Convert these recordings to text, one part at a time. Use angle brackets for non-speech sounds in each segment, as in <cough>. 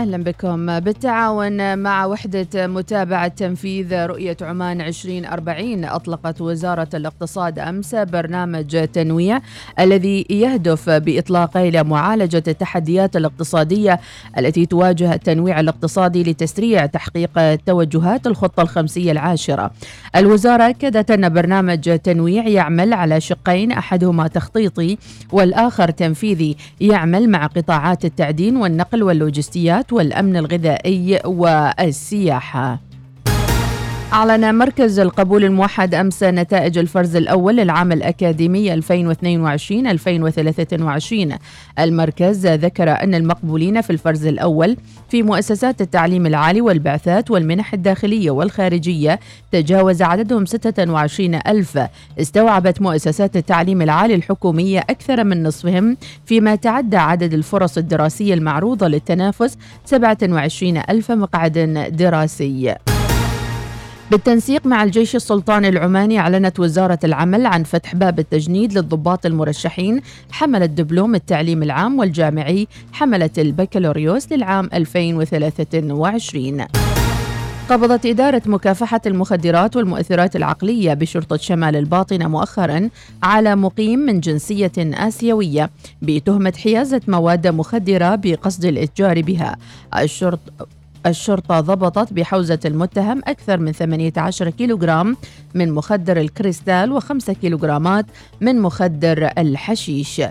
أهلا بكم. بالتعاون مع وحدة متابعة تنفيذ رؤية عمان 2040 أطلقت وزارة الاقتصاد أمس برنامج تنويع الذي يهدف بإطلاقه إلى معالجة التحديات الاقتصادية التي تواجه التنويع الاقتصادي لتسريع تحقيق توجهات الخطة الخمسية العاشرة. الوزارة أكدت أن برنامج تنويع يعمل على شقين أحدهما تخطيطي والآخر تنفيذي يعمل مع قطاعات التعدين والنقل واللوجستيات والأمن الغذائي والسياحة. أعلن مركز القبول الموحد أمس نتائج الفرز الأول للعام الأكاديمي 2022-2023 المركز ذكر أن المقبولين في الفرز الأول في مؤسسات التعليم العالي والبعثات والمنح الداخلية والخارجية تجاوز عددهم 26 ألف. استوعبت مؤسسات التعليم العالي الحكومية أكثر من نصفهم فيما تعدى عدد الفرص الدراسية المعروضة للتنافس 27 ألف مقعد دراسي. بالتنسيق مع الجيش السلطاني العماني أعلنت وزارة العمل عن فتح باب التجنيد للضباط المرشحين حملة دبلوم التعليم العام والجامعي حملة البكالوريوس للعام 2023 قبضت إدارة مكافحة المخدرات والمؤثرات العقلية بشرطة شمال الباطنة مؤخرا على مقيم من جنسية آسيوية بتهمة حيازة مواد مخدرة بقصد الإتجار بها. الشرط الشرطة ضبطت بحوزة المتهم أكثر من 18 كيلوغرام من مخدر الكريستال و5 كيلوغرامات من مخدر الحشيش.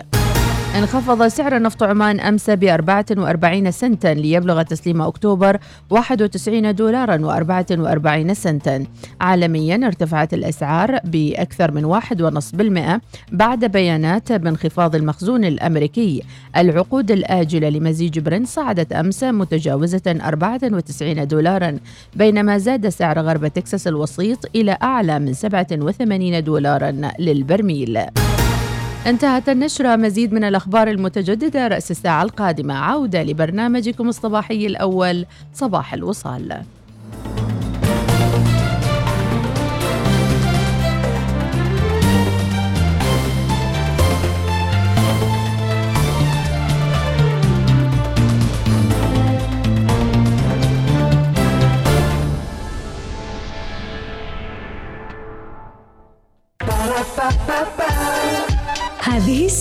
انخفض سعر نفط عمان أمس ب 44 سنتا ليبلغ تسليم أكتوبر 91 دولارا و44 سنتا. عالميا ارتفعت الأسعار بأكثر من 1.5% بعد بيانات بانخفاض المخزون الأمريكي. العقود الآجلة لمزيج برنت صعدت أمس متجاوزة 94 دولارا بينما زاد سعر غرب تكساس الوسيط إلى أعلى من 87 دولارا للبرميل. انتهت النشرة. مزيد من الأخبار المتجددة رأس الساعة القادمة. عودة لبرنامجكم الصباحي الأول صباح الوصال.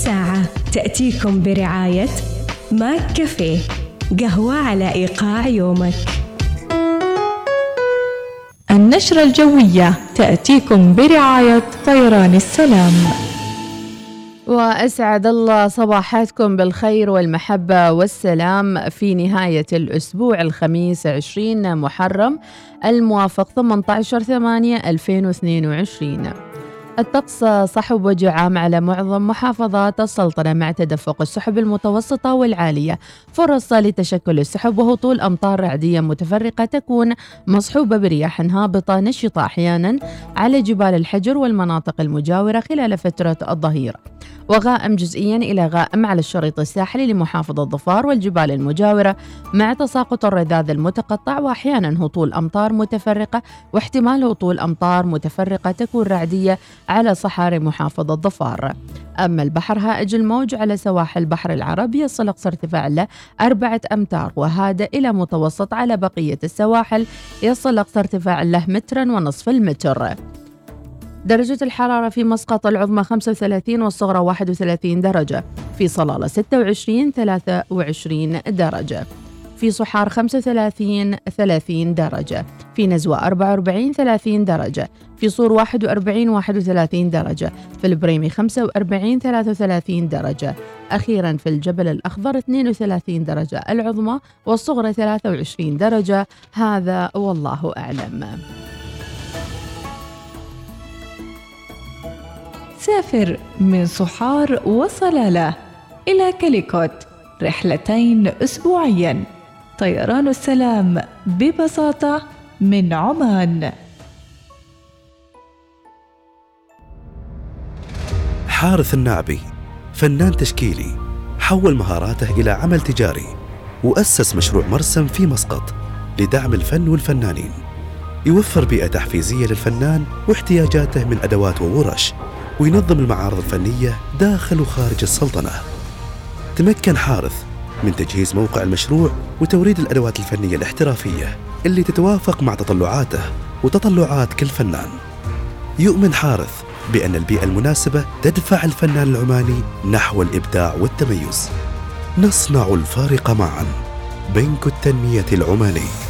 الساعة تأتيكم برعاية ماك كافيه قهوة على إيقاع يومك. النشرة الجوية تأتيكم برعاية طيران السلام. وأسعد الله صباحاتكم بالخير والمحبة والسلام في نهاية الأسبوع الخميس 20 محرم الموافق 18 8 2022 الطقس صحب وجعام على معظم محافظات السلطنة مع تدفق السحب المتوسطة والعالية. فرص لتشكل السحب وهطول أمطار رعدية متفرقة تكون مصحوبة برياح هابطة نشطة أحيانا على جبال الحجر والمناطق المجاورة خلال فترة الظهيرة وغائم جزئيا إلى غائم على الشريط الساحلي لمحافظة ظفار والجبال المجاورة مع تساقط الرذاذ المتقطع وأحيانا هطول أمطار متفرقة واحتمال هطول أمطار متفرقة تكون رعدية على صحاري محافظة ظفار. أما البحر هائج الموج على سواحل بحر العرب يصل أقصى ارتفاع له أربعة أمتار وهذا إلى متوسط على بقية السواحل يصل أقصى ارتفاع له مترا ونصف المتر. درجة الحرارة في مسقط العظمى 35 والصغرى 31 درجة في صلالة 26 23 درجة. في صحار 35 30 درجة. في نزوة 44 30 درجة. في صور 41 31 درجة. في البريمي 45 33 درجة. أخيرا في الجبل الأخضر 32 درجة. العظمى والصغرى 23 درجة. هذا والله أعلم. سافر من صحار وصلالة إلى كاليكوت رحلتين أسبوعيا. طيران السلام ببساطة من عمان. حارث النعبي فنان تشكيلي حول مهاراته إلى عمل تجاري وأسس مشروع مرسم في مسقط لدعم الفن والفنانين. يوفر بيئة تحفيزية للفنان واحتياجاته من أدوات وورش وينظم المعارض الفنية داخل وخارج السلطنة. تمكن حارث من تجهيز موقع المشروع وتوريد الأدوات الفنية الاحترافية اللي تتوافق مع تطلعاته وتطلعات كل فنان. يؤمن حارث بأن البيئة المناسبة تدفع الفنان العماني نحو الإبداع والتميز. نصنع الفارق معا بنك التنمية العماني.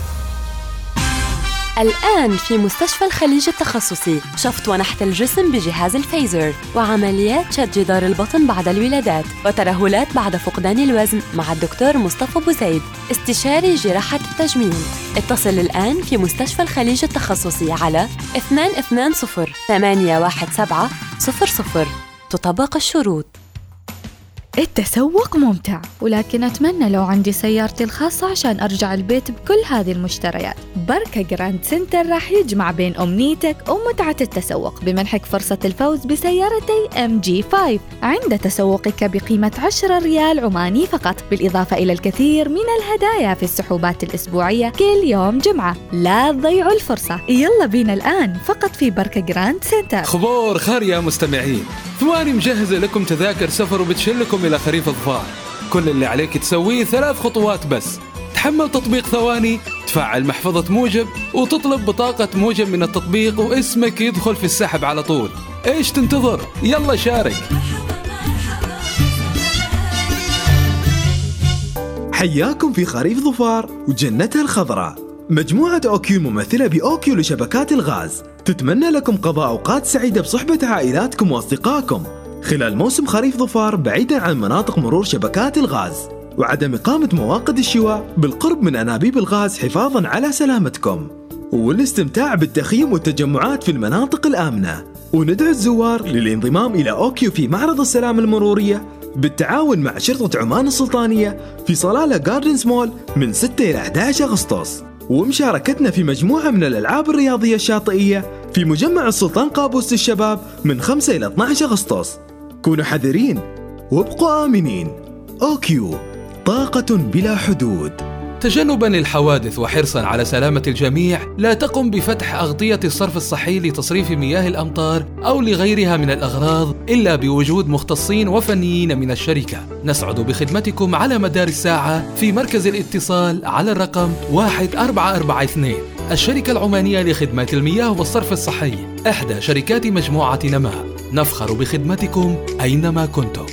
الآن في مستشفى الخليج التخصصي شفط ونحت الجسم بجهاز الفيزر وعمليات شد جدار البطن بعد الولادات وترهلات بعد فقدان الوزن مع الدكتور مصطفى بوزيد استشاري جراحة التجميل. اتصل الآن في مستشفى الخليج التخصصي على 220 817 00 تطبق الشروط. التسوق ممتع ولكن أتمنى لو عندي سيارتي الخاصة عشان أرجع البيت بكل هذه المشتريات. بركة جراند سنتر راح يجمع بين أمنيتك ومتعة التسوق بمنحك فرصة الفوز بسيارتي MG 5 عند تسوقك بقيمة 10 ريال عماني فقط بالإضافة إلى الكثير من الهدايا في السحوبات الأسبوعية كل يوم جمعة. لا تضيعوا الفرصة. يلا بينا الآن فقط في بركة جراند سنتر خبور خير يا مستمعين. ثواني مجهزة لكم تذاكر سفر وبتشلكم إلى خريف الظفار. كل اللي عليك تسويه ثلاث خطوات بس. تحمل تطبيق ثواني تفعل محفظة موجب وتطلب بطاقة موجب من التطبيق واسمك يدخل في السحب على طول. إيش تنتظر؟ يلا شارك. حياكم في خريف ظفار وجنتها الخضراء. مجموعة OQ ممثلة ب OQ لشبكات الغاز. تتمنى لكم قضاء أوقات سعيدة بصحبة عائلاتكم وأصدقائكم. خلال موسم خريف ظفار بعيدا عن مناطق مرور شبكات الغاز. وعدم إقامة مواقد الشواء بالقرب من أنابيب الغاز حفاظا على سلامتكم. والاستمتاع بالتخييم والتجمعات في المناطق الآمنة. وندعو الزوار للانضمام إلى أوكيو في معرض السلام المرورية. بالتعاون مع شرطة عمان السلطانية في صلالة جاردنز مول من 6 إلى 11 أغسطس. ومشاركتنا في مجموعة من الألعاب الرياضية الشاطئية في مجمع السلطان قابوس للشباب من 5 إلى 12 أغسطس. كونوا حذرين وابقوا آمنين. أوكيو طاقة بلا حدود. تجنبا للحوادث وحرصا على سلامة الجميع لا تقم بفتح أغطية الصرف الصحي لتصريف مياه الأمطار أو لغيرها من الأغراض إلا بوجود مختصين وفنيين من الشركة. نسعد بخدمتكم على مدار الساعة في مركز الاتصال على الرقم 1442 الشركة العمانية لخدمات المياه والصرف الصحي إحدى شركات مجموعة نماء. نفخر بخدمتكم أينما كنتم.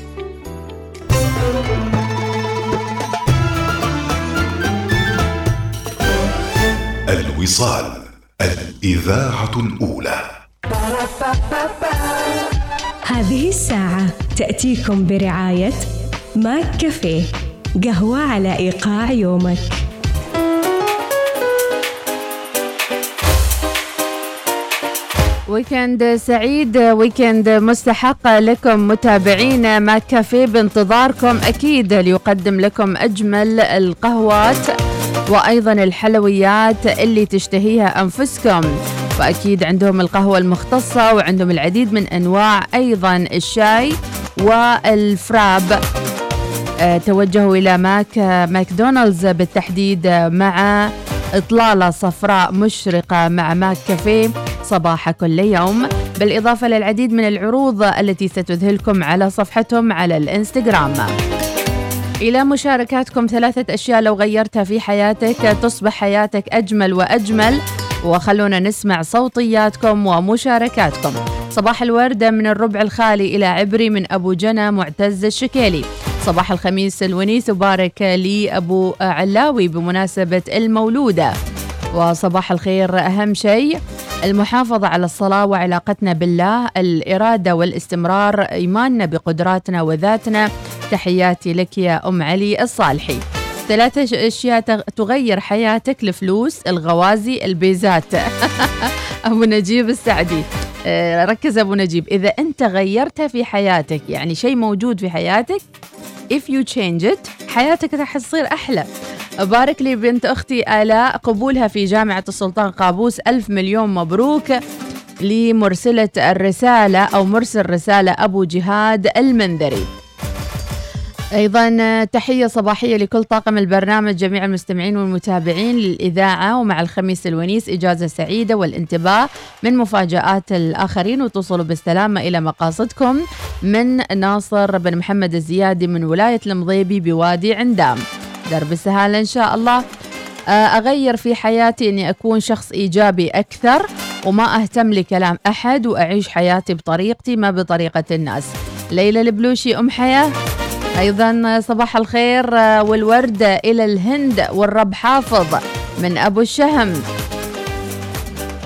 الوصال الإذاعة الأولى. هذه الساعة تأتيكم برعاية ماك كافيه قهوة على إيقاع يومك. weekend سعيد weekend مستحق لكم متابعينا McCafé بانتظاركم. أكيد ليقدم لكم أجمل القهوات. وأيضا الحلويات اللي تشتهيها أنفسكم. وأكيد عندهم القهوة المختصة وعندهم العديد من أنواع أيضا الشاي وال frappe. أه توجهوا إلى ماك ماكدونالدز بالتحديد مع إطلالة صفراء مشرقة مع ماك كافيه صباح كل يوم. بالإضافة للعديد من العروض التي ستذهلكم على صفحتهم على الإنستغرام. إلى مشاركاتكم ثلاثة أشياء لو غيرتها في حياتك تصبح حياتك أجمل وأجمل. وخلونا نسمع صوتياتكم ومشاركاتكم. صباح الوردة من الربع الخالي إلى عبري من أبو جنى معتز الشكيلي. صباح الخميس الونيس وبارك لي أبو علاوي بمناسبة المولودة. وصباح الخير أهم شيء المحافظة على الصلاة وعلاقتنا بالله الإرادة والاستمرار إيماننا بقدراتنا وذاتنا. تحياتي لك يا أم علي الصالحي. ثلاثة أشياء تغير حياتك الفلوس الغوازي البيزات. <laughs> أبو نجيب السعدي. ركز أبو نجيب. إذا أنت غيرتها في حياتك يعني شيء موجود في حياتك if you change it حياتك راح تصير أحلى. بارك لي بنت أختي آلاء قبولها في جامعة السلطان قابوس. ألف مليون مبروك لمرسلة الرسالة أو مرسل رسالة أبو جهاد المنذري. أيضا تحية صباحية لكل طاقم البرنامج جميع المستمعين والمتابعين للإذاعة ومع الخميس الونيس إجازة سعيدة والانتباه من مفاجآت الآخرين وتوصلوا بالسلامة إلى مقاصدكم من ناصر بن محمد الزيادي من ولاية المضيبي بوادي عندام. درب السهاله إن شاء الله. آه، أغير في حياتي إني أكون شخص إيجابي أكثر وما أهتم لكلام أحد وأعيش حياتي بطريقتي ما بطريقة الناس. ليلى البلوشي أم حياة. أيضا صباح الخير والورد إلى الهند والرب حافظ من أبو الشهم.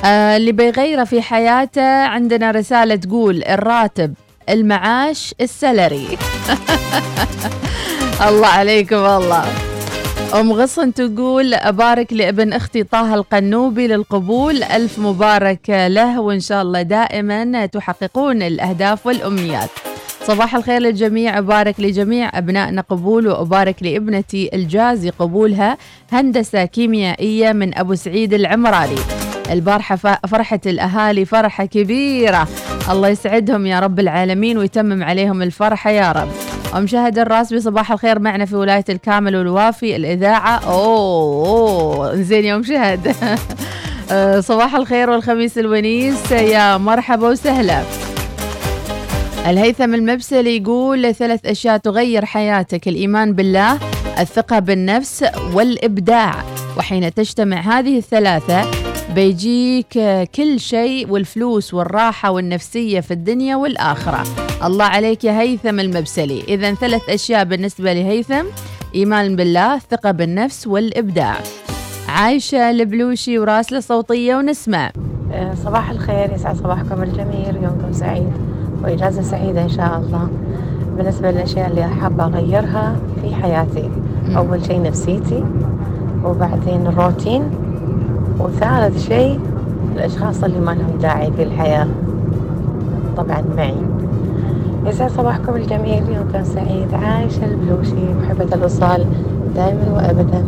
آه، اللي بيغيره في حياته عندنا رسالة تقول الراتب المعاش السلري. <laughs> الله عليكم الله أم غصن تقول أبارك لابن أختي طه القنوبي للقبول. ألف مبارك له وإن شاء الله دائما تحققون الأهداف والأمنيات. صباح الخير للجميع أبارك لجميع أبنائنا قبول وأبارك لابنتي الجازي قبولها هندسة كيميائية من أبو سعيد العمراني. البارحة فرحة الأهالي فرحة كبيرة. الله يسعدهم يا رب العالمين ويتمم عليهم الفرحة يا رب. ومشاهد الرأس بصباح الخير معنا في ولاية الكامل والوافي الإذاعة. أوه, أوه زين يوم شهد. <laughs> صباح الخير والخميس الونيس. يا مرحبا وسهلا. الهيثم المبسلي يقول ثلاث أشياء تغير حياتك الإيمان بالله الثقة بالنفس والإبداع. وحين تجتمع هذه الثلاثة بيجيك كل شيء والفلوس والراحة والنفسية في الدنيا والآخرة. الله عليك يا هيثم المبسلي. إذا ثلاث أشياء بالنسبة لهيثم. إيمان بالله الثقة بالنفس والإبداع. عايشة البلوشي وراسلة صوتية ونسمع. صباح الخير يسعد صباحكم الجميل. يومكم سعيد وإجازة سعيدة إن شاء الله. بالنسبة للأشياء اللي حابة أغيرها في حياتي. أول شيء نفسيتي وبعدين الروتين. وثالث شيء الأشخاص اللي ما لهم داعي في الحياة طبعا معي. يسعد صباحكم الجميل يومكم سعيد عايشة البلوشي محبة الوصال دائما وأبدا.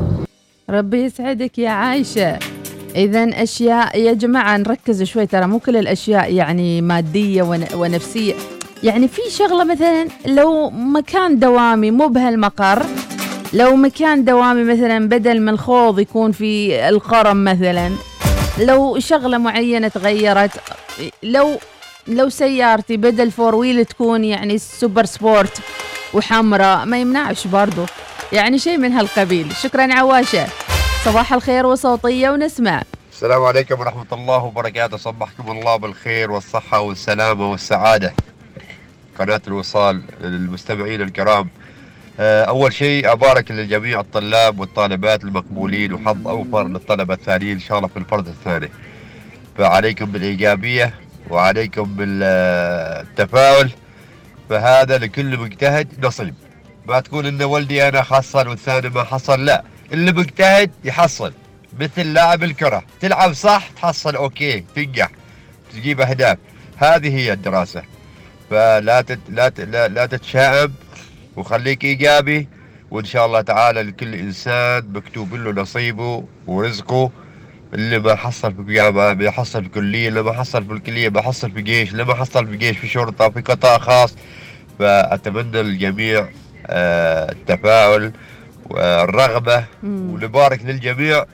ربي يسعدك يا عايشة. إذا أشياء يا جماعة نركز شوي ترى مو كل الأشياء يعني مادية ونفسية. يعني في شغلة مثلا لو مكان دوامي مو بهالمقر لو مكان دوامي مثلا بدل من الخوض يكون في القرم مثلا لو شغلة معينة تغيرت لو لو سيارتي بدل four wheel تكون يعني super sport وحمراء ما يمنعش برضو. يعني شيء من هالقبيل. شكرا عواشة. صباح الخير وصوتية ونسمع. السلام عليكم ورحمة الله وبركاته. صبحكم الله بالخير والصحة والسلامة والسعادة. قناة الوصال للمستمعين الكرام. أول شيء أبارك لجميع الطلاب والطالبات المقبولين وحظ أوفر للطلبة الثانيين إن شاء الله في الفرد الثاني. فعليكم بالإيجابية وعليكم بالتفاؤل. فهذا لكل مجتهد نصيب. ما تقول إن ولدي أنا حصل والثاني ما حصل لا. اللي مجتهد يحصل. مثل لاعب الكرة. تلعب صح تحصل أوكي تنجح تجيب أهداف. هذه هي الدراسة. فلا تت... لا. لا لا تتشائم وخليك إيجابي وإن شاء الله تعالى لكل إنسان مكتوب له نصيبه ورزقه اللي ما حصل في جامعة بيحصل في كلية اللي ما حصل في الكلية بحصل في جيش اللي ما حصل في جيش في شرطة في قطاع خاص. فأتمنى للجميع آه التفاؤل والرغبة ونبارك للجميع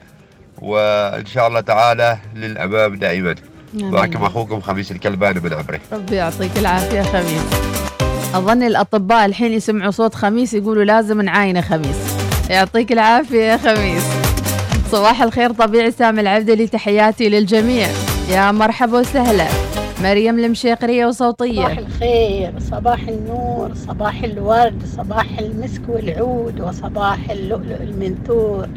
وإن شاء الله تعالى للأمام دائما. معكم أخوكم خميس الكلباني من عمري. ربي يعطيك العافية خميس. أظن الأطباء الحين يسمعوا صوت خميس يقولوا لازم نعاينه خميس. يعطيك العافية يا خميس. صباح الخير طبيعي سامي العبدلي تحياتي للجميع. يا مرحبا وسهلا. مريم المشيقرية وصوتية. صباح الخير صباح النور صباح الورد صباح المسك والعود وصباح اللؤلؤ المنثور.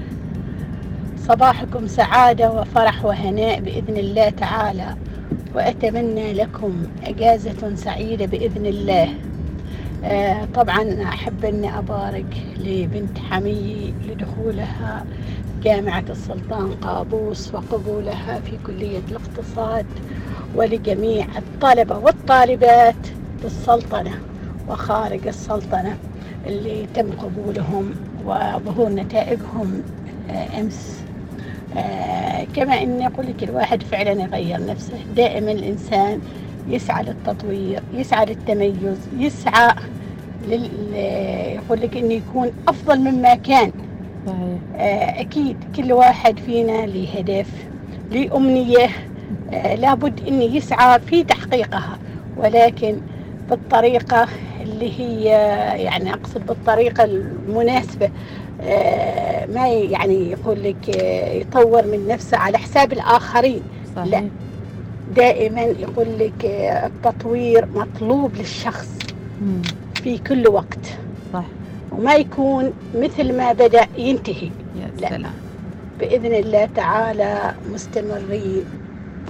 صباحكم سعادة وفرح وهناء بإذن الله تعالى. وأتمنى لكم أجازة سعيدة بإذن الله. آه طبعا أحب أني أبارك لبنت حمي لدخولها جامعة السلطان قابوس وقبولها في كلية الاقتصاد ولجميع الطلبة والطالبات بالسلطنة وخارج السلطنة اللي تم قبولهم وظهور نتائجهم آه، أمس. آه، كما أن يقول لك الواحد فعلا يغير نفسه. دائما الإنسان يسعى للتطوير يسعى للتميز يسعى لل... يقول لك إنه يكون أفضل مما كان. صحيح. آه، أكيد كل واحد فينا له هدف له أمنية. آه، لابد إنه يسعى في تحقيقها. ولكن بالطريقة اللي هي يعني أقصد بالطريقة المناسبة آه، ما يعني يقول لك يطور من نفسه على حساب الآخرين. صحيح. لا دائما يقول لك آه، التطوير مطلوب للشخص مم. في كل وقت. صح. وما يكون مثل ما بدأ ينتهي. يا لا. سلام. بإذن الله تعالى مستمرين.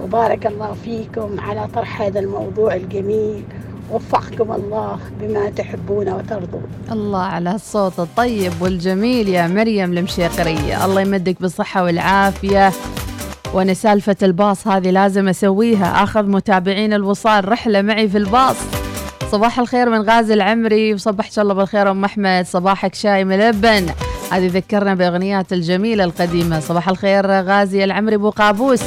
وبارك الله فيكم على طرح هذا الموضوع الجميل. وفقكم الله بما تحبون وترضون. الله على الصوت الطيب والجميل يا مريم المشيقرية. الله يمدك بالصحة والعافية. وأنا سالفة الباص هذه لازم أسويها. أخذ متابعين الوصال رحلة معي في الباص. صباح الخير من غازي العمري وصبحك الله بالخير أم أحمد. صباحك شاي ملبن هذه ذكرنا بأغنيات الجميلة القديمة. صباح الخير غازي العمري أبو قابوس.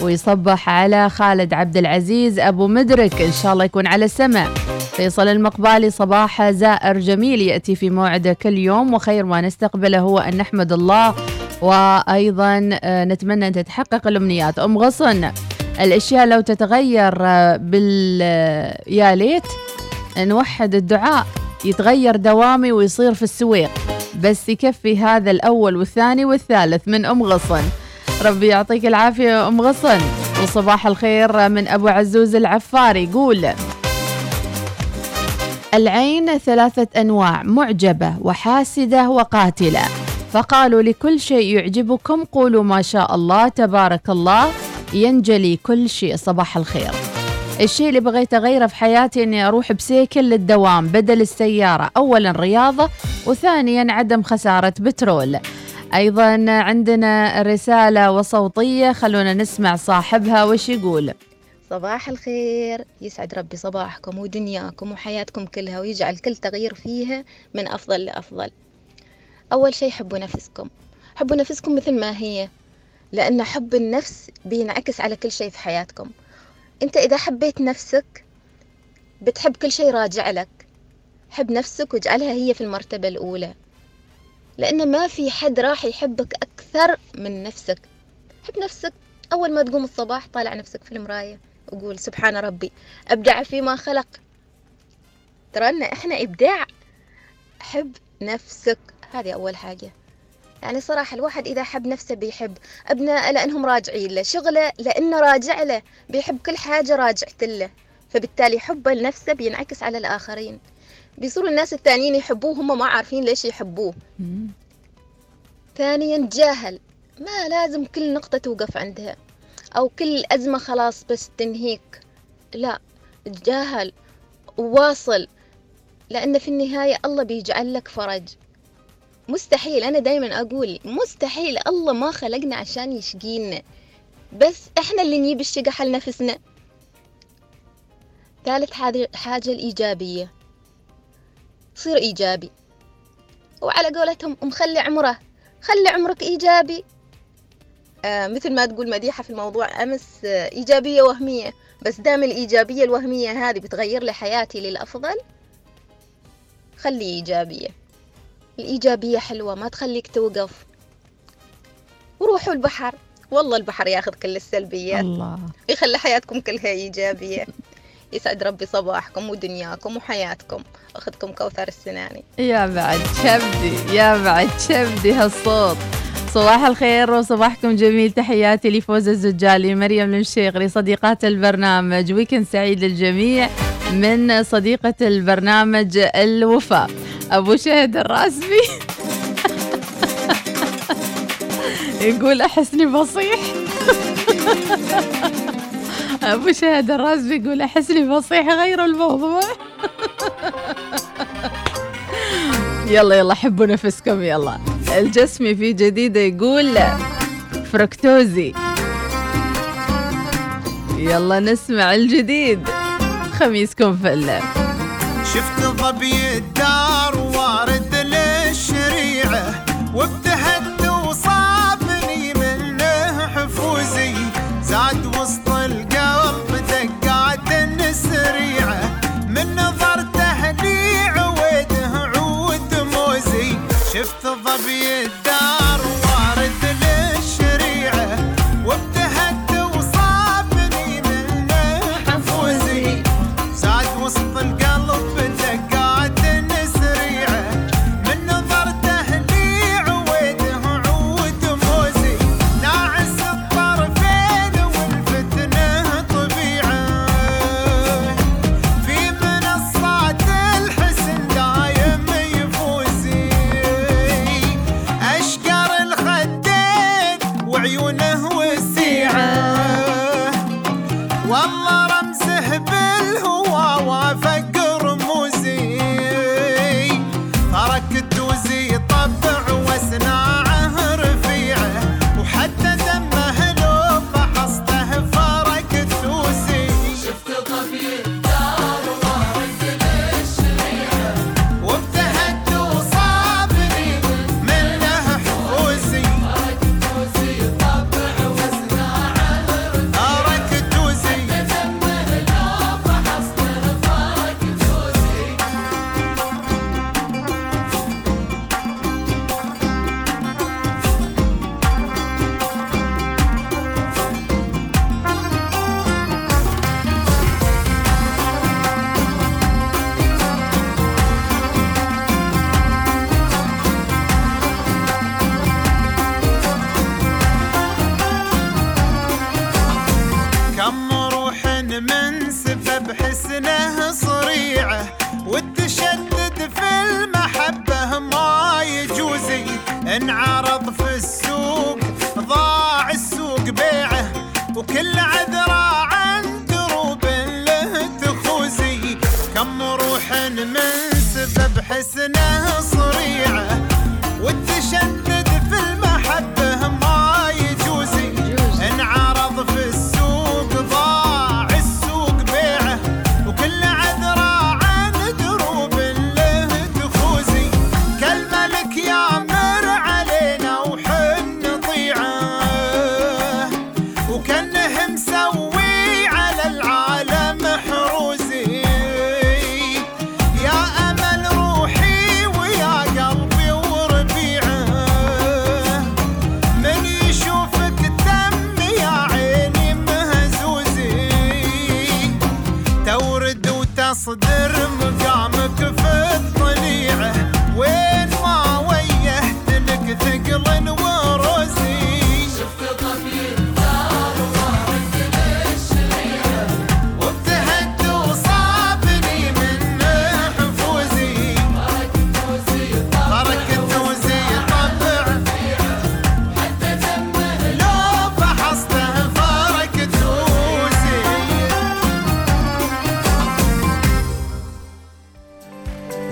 ويصبح على خالد عبد العزيز أبو مدرك. إن شاء الله يكون على السمع فيصل المقبالي صباح زائر جميل يأتي في موعده كل يوم. وخير ما نستقبله هو أن نحمد الله وأيضا آه، نتمنى أن تتحقق الأمنيات. أم غصن الأشياء لو تتغير آه، بال يا ليت نوحد الدعاء. يتغير دوامي ويصير في السويق. بس يكفي هذا الأول والثاني والثالث من أم غصن. ربي يعطيك العافية يا أم غصن. وصباح الخير من أبو عزوز العفاري. يقول العين ثلاثة أنواع معجبة وحاسدة وقاتلة. فقالوا لكل شيء يعجبكم قولوا ما شاء الله تبارك الله ينجلي كل شيء صباح الخير. الشيء اللي بغيت أغيره في حياتي أني أروح بسيكل للدوام بدل السيارة أولا رياضة وثانيا عدم خسارة بترول. أيضا عندنا رسالة وصوتية خلونا نسمع صاحبها وش يقول. صباح الخير يسعد ربي صباحكم ودنياكم وحياتكم كلها ويجعل كل تغيير فيها من أفضل لأفضل. أول شيء حبوا نفسكم. حبوا نفسكم مثل ما هي لأن حب النفس بينعكس على كل شيء في حياتكم. أنت إذا حبيت نفسك بتحب كل شيء راجع لك. حب نفسك واجعلها هي في المرتبة الأولى. لأن ما في حد راح يحبك أكثر من نفسك. حب نفسك أول ما تقوم الصباح طالع نفسك في المراية وقول سبحان ربي أبدع فيما خلق. ترى إحنا إبداع. حب نفسك. هذه أول حاجة. يعني صراحة الواحد إذا حب نفسه بيحب. أبناء لأنهم راجعين له شغله لأنه راجع له بيحب كل حاجة راجعت له. فبالتالي حبه لنفسه بينعكس على الآخرين. بيصيروا الناس الثانيين يحبوه هم ما عارفين ليش يحبوه. ثانيا جاهل. ما لازم كل نقطة توقف عندها. أو كل أزمة خلاص بس تنهيك. لا تجاهل وواصل لأن في النهاية الله بيجعل لك فرج. مستحيل أنا دايما أقول مستحيل الله ما خلقنا عشان يشقينا. بس إحنا اللي نجيب الشقة حل نفسنا. ثالث حاجة الإيجابية. صير إيجابي. وعلى قولتهم مخلي عمره خلي عمرك إيجابي. آه مثل ما تقول مديحة في الموضوع أمس آه إيجابية وهمية. بس دام الإيجابية الوهمية هذه بتغير لي حياتي للأفضل خلي إيجابية. الإيجابية حلوة ما تخليك توقف. وروحوا البحر. والله البحر ياخذ كل السلبيات. الله. يخلي حياتكم كلها إيجابية. يسعد ربي صباحكم ودنياكم وحياتكم. أخذكم كوثر السناني. يا بعد شبدي يا بعد شبدي هالصوت. صباح الخير وصباحكم جميل. تحياتي لفوز الزجالي مريم المشيغري صديقات البرنامج. ويكند سعيد للجميع من صديقة البرنامج الوفاء. أبو شهد الراسبي <laughs> يقول أحسني بصيح <laughs> أبو شهد الراسبي يقول أحسني بصيح غير الموضوع. <laughs> يلا يلا حبوا نفسكم يلا. الجسمي في جديدة يقول فركتوزي يلا نسمع الجديد. خميسكم فله شفت ظبي الدار وارد للشريعة وابتهت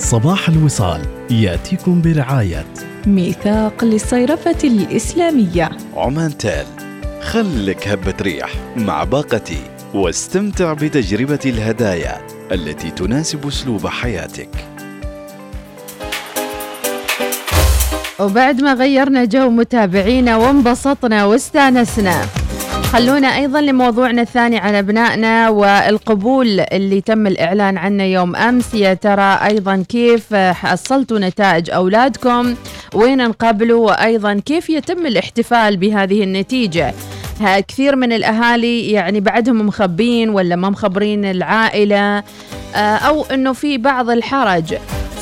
صباح الوصال يأتيكم برعاية. ميثاق للصيرفة الإسلامية. عمان تال خلك هبة ريح مع باقتي واستمتع بتجربة الهدايا التي تناسب أسلوب حياتك. وبعد ما غيرنا جو متابعينا وانبسطنا واستانسنا. خلونا أيضا لموضوعنا الثاني عن أبنائنا والقبول اللي تم الإعلان عنه يوم أمس. يا ترى أيضا كيف حصلتوا نتائج أولادكم؟ وين انقبلوا؟ وأيضا كيف يتم الاحتفال بهذه النتيجة؟ كثير من الأهالي يعني بعدهم مخبين ولا ما مخبرين العائلة آه، أو إنه في بعض الحرج.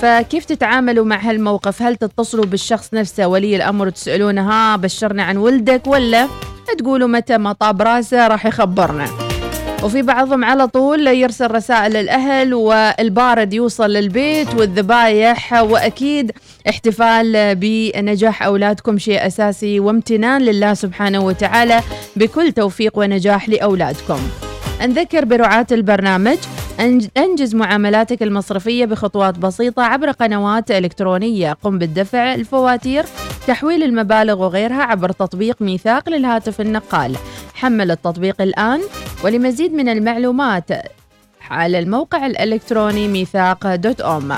فكيف تتعاملوا مع هالموقف؟ هل تتصلوا بالشخص نفسه؟ ولي الأمر وتسالونه ها بشرنا عن ولدك ولا تقولوا متى ما طاب راسه راح يخبرنا. وفي بعضهم على طول يرسل رسائل للأهل والبارد يوصل للبيت والذبايح وأكيد احتفال بنجاح أولادكم شيء أساسي وامتنان لله سبحانه وتعالى بكل توفيق ونجاح لأولادكم. نذكر برعاة البرنامج أنجز معاملاتك المصرفية بخطوات بسيطة عبر قنوات إلكترونية. قم بالدفع الفواتير تحويل المبالغ وغيرها عبر تطبيق ميثاق للهاتف النقال. حمل التطبيق الآن ولمزيد من المعلومات على الموقع الإلكتروني ميثاق دوت أوم.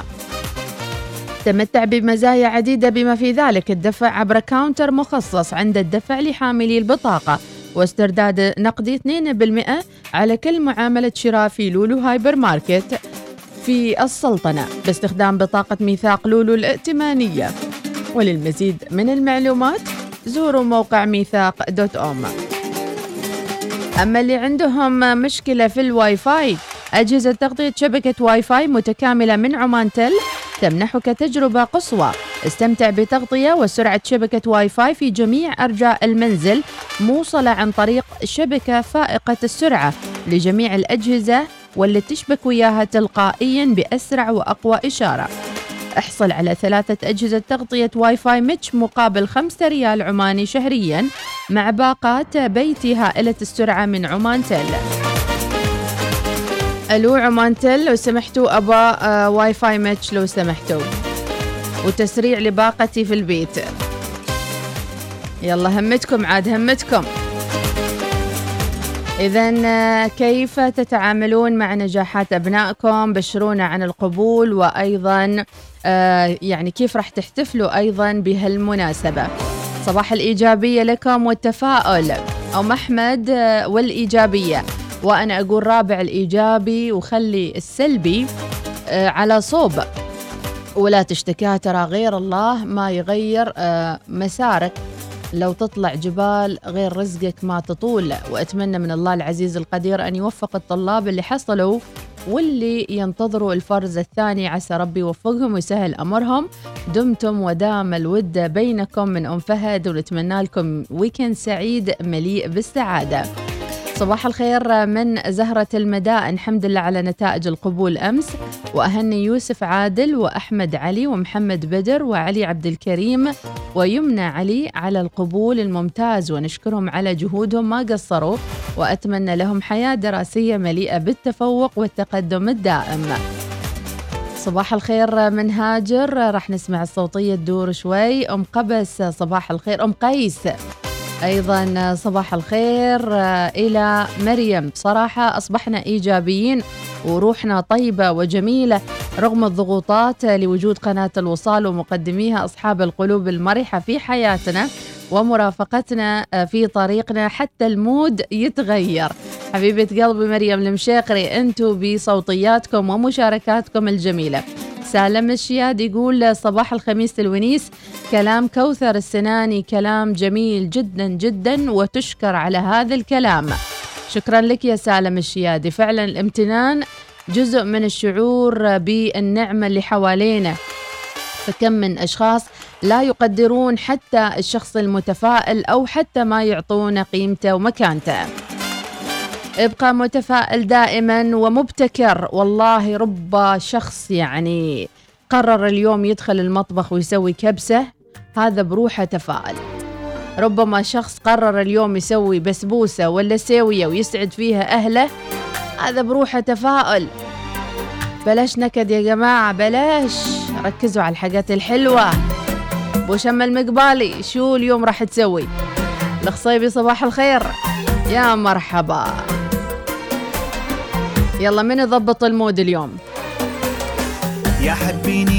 تمتع بمزايا عديدة بما في ذلك الدفع عبر counter مخصص عند الدفع لحاملي البطاقة واسترداد نقدي 2% على كل معاملة شراء في لولو هايبر ماركت في السلطنة باستخدام بطاقة ميثاق لولو الائتمانية. وللمزيد من المعلومات زوروا موقع ميثاق dot om أما اللي عندهم مشكلة في الواي فاي أجهزة تغطية شبكة واي فاي متكاملة من عمان تل تمنحك تجربة قصوى. استمتع بتغطية وسرعة شبكة واي فاي في جميع أرجاء المنزل موصلة عن طريق شبكة فائقة السرعة لجميع الأجهزة واللي تشبك وياها تلقائيا بأسرع وأقوى إشارة. احصل على ثلاثة أجهزة تغطية Wi-Fi mesh مقابل خمسة ريال عماني شهريا مع باقات بيتي هائلة السرعة من عمان تل. ألو عمان تل لو سمحتوا آه Wi-Fi mesh لو سمحتوا. وتسريع لباقتي في البيت. يلا همتكم عاد همتكم. إذا آه، كيف تتعاملون مع نجاحات أبنائكم؟ بشرونا عن القبول وأيضا آه يعني كيف راح تحتفلوا أيضا بهالمناسبة. صباح الإيجابية لكم والتفاؤل. أم أحمد آه والإيجابية. وأنا أقول رابع الإيجابي وخلي السلبي آه على صوب. ولا تشتكى ترى غير الله ما يغير آه مسارك. لو تطلع جبال غير رزقك ما تطول. وأتمنى من الله العزيز القدير أن يوفق الطلاب اللي حصلوا واللي ينتظروا الفرز الثاني عسى ربي يوفقهم ويسهل أمرهم. دمتم ودام الود بينكم من أم فهد ونتمنى لكم ويكند سعيد مليء بالسعادة. صباح الخير من زهرة المدائن الحمد لله على نتائج القبول أمس. وأهني يوسف عادل وأحمد علي ومحمد بدر وعلي عبد الكريم ويمنى علي على القبول الممتاز. ونشكرهم على جهودهم ما قصروا. وأتمنى لهم حياة دراسية مليئة بالتفوق والتقدم الدائم. صباح الخير من هاجر راح نسمع الصوتية تدور شوي. أم قبس صباح الخير. أم قيس أيضا صباح الخير إلى مريم. صراحة أصبحنا إيجابيين وروحنا طيبة وجميلة رغم الضغوطات لوجود قناة الوصال ومقدميها أصحاب القلوب المرحة في حياتنا. ومرافقتنا في طريقنا حتى المود يتغير. حبيبة قلبي مريم المشيقري أنتم بصوتياتكم ومشاركاتكم الجميلة. سالم الشياد يقول صباح الخميس الونيس. كلام كوثر السناني كلام جميل جدا جدا وتشكر على هذا الكلام. شكرا لك يا سالم الشيادي. فعلا الامتنان جزء من الشعور بالنعمة اللي حوالينا. فكم من أشخاص لا يقدرون حتى الشخص المتفائل أو حتى ما يعطون قيمته ومكانته. ابقى متفائل دائما ومبتكر. والله رب شخص يعني قرر اليوم يدخل المطبخ ويسوي كبسة هذا بروحه تفائل ربما شخص قرر اليوم يسوي بسبوسة ولا ساوية ويسعد فيها أهله هذا بروحه تفاؤل بلاش نكد يا جماعة بلاش. ركزوا على الحاجات الحلوة. أبو شم المقبالي شو اليوم راح تسوي؟ الخصيبي صباح الخير. يا مرحبا. يلا من يضبط المود اليوم؟ يا حبيني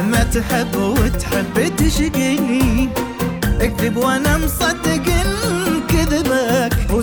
اما تحب وتحب تشقيني. اكذب وأنا مصدق كذبك هو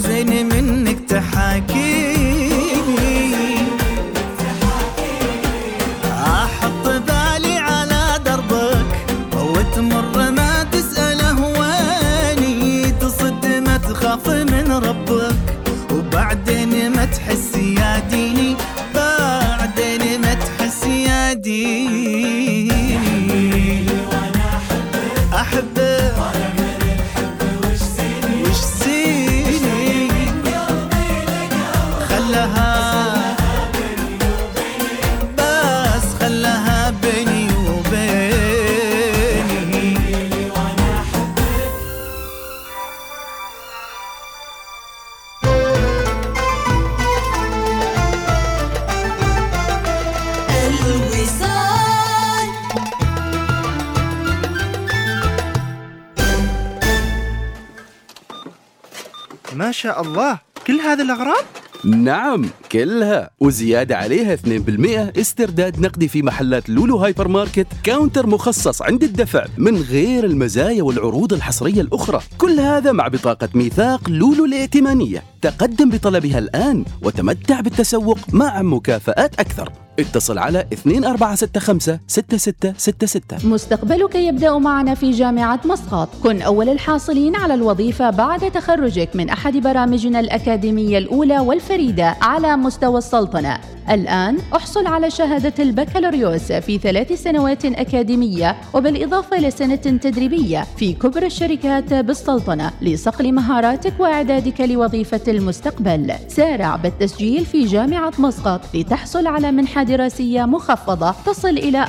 نعم كلها. وزيادة عليها 2% استرداد نقدي في محلات لولو hypermarket counter مخصص عند الدفع من غير المزايا والعروض الحصرية الأخرى. كل هذا مع بطاقة ميثاق لولو الائتمانية. تقدم بطلبها الآن وتمتع بالتسوق مع مكافآت أكثر. اتصل على 2465 6666 مستقبلك يبدأ معنا في جامعة مسقط. كن أول الحاصلين على الوظيفة بعد تخرجك من أحد برامجنا الأكاديمية الأولى والفريدة على مستوى السلطنة. الآن أحصل على شهادة البكالوريوس في ثلاث سنوات أكاديمية وبالإضافة لسنة تدريبية في كبرى الشركات بالسلطنة لصقل مهاراتك وإعدادك لوظيفة المستقبل. سارع بالتسجيل في جامعة مسقط لتحصل على منحة دراسية مخفضة تصل إلى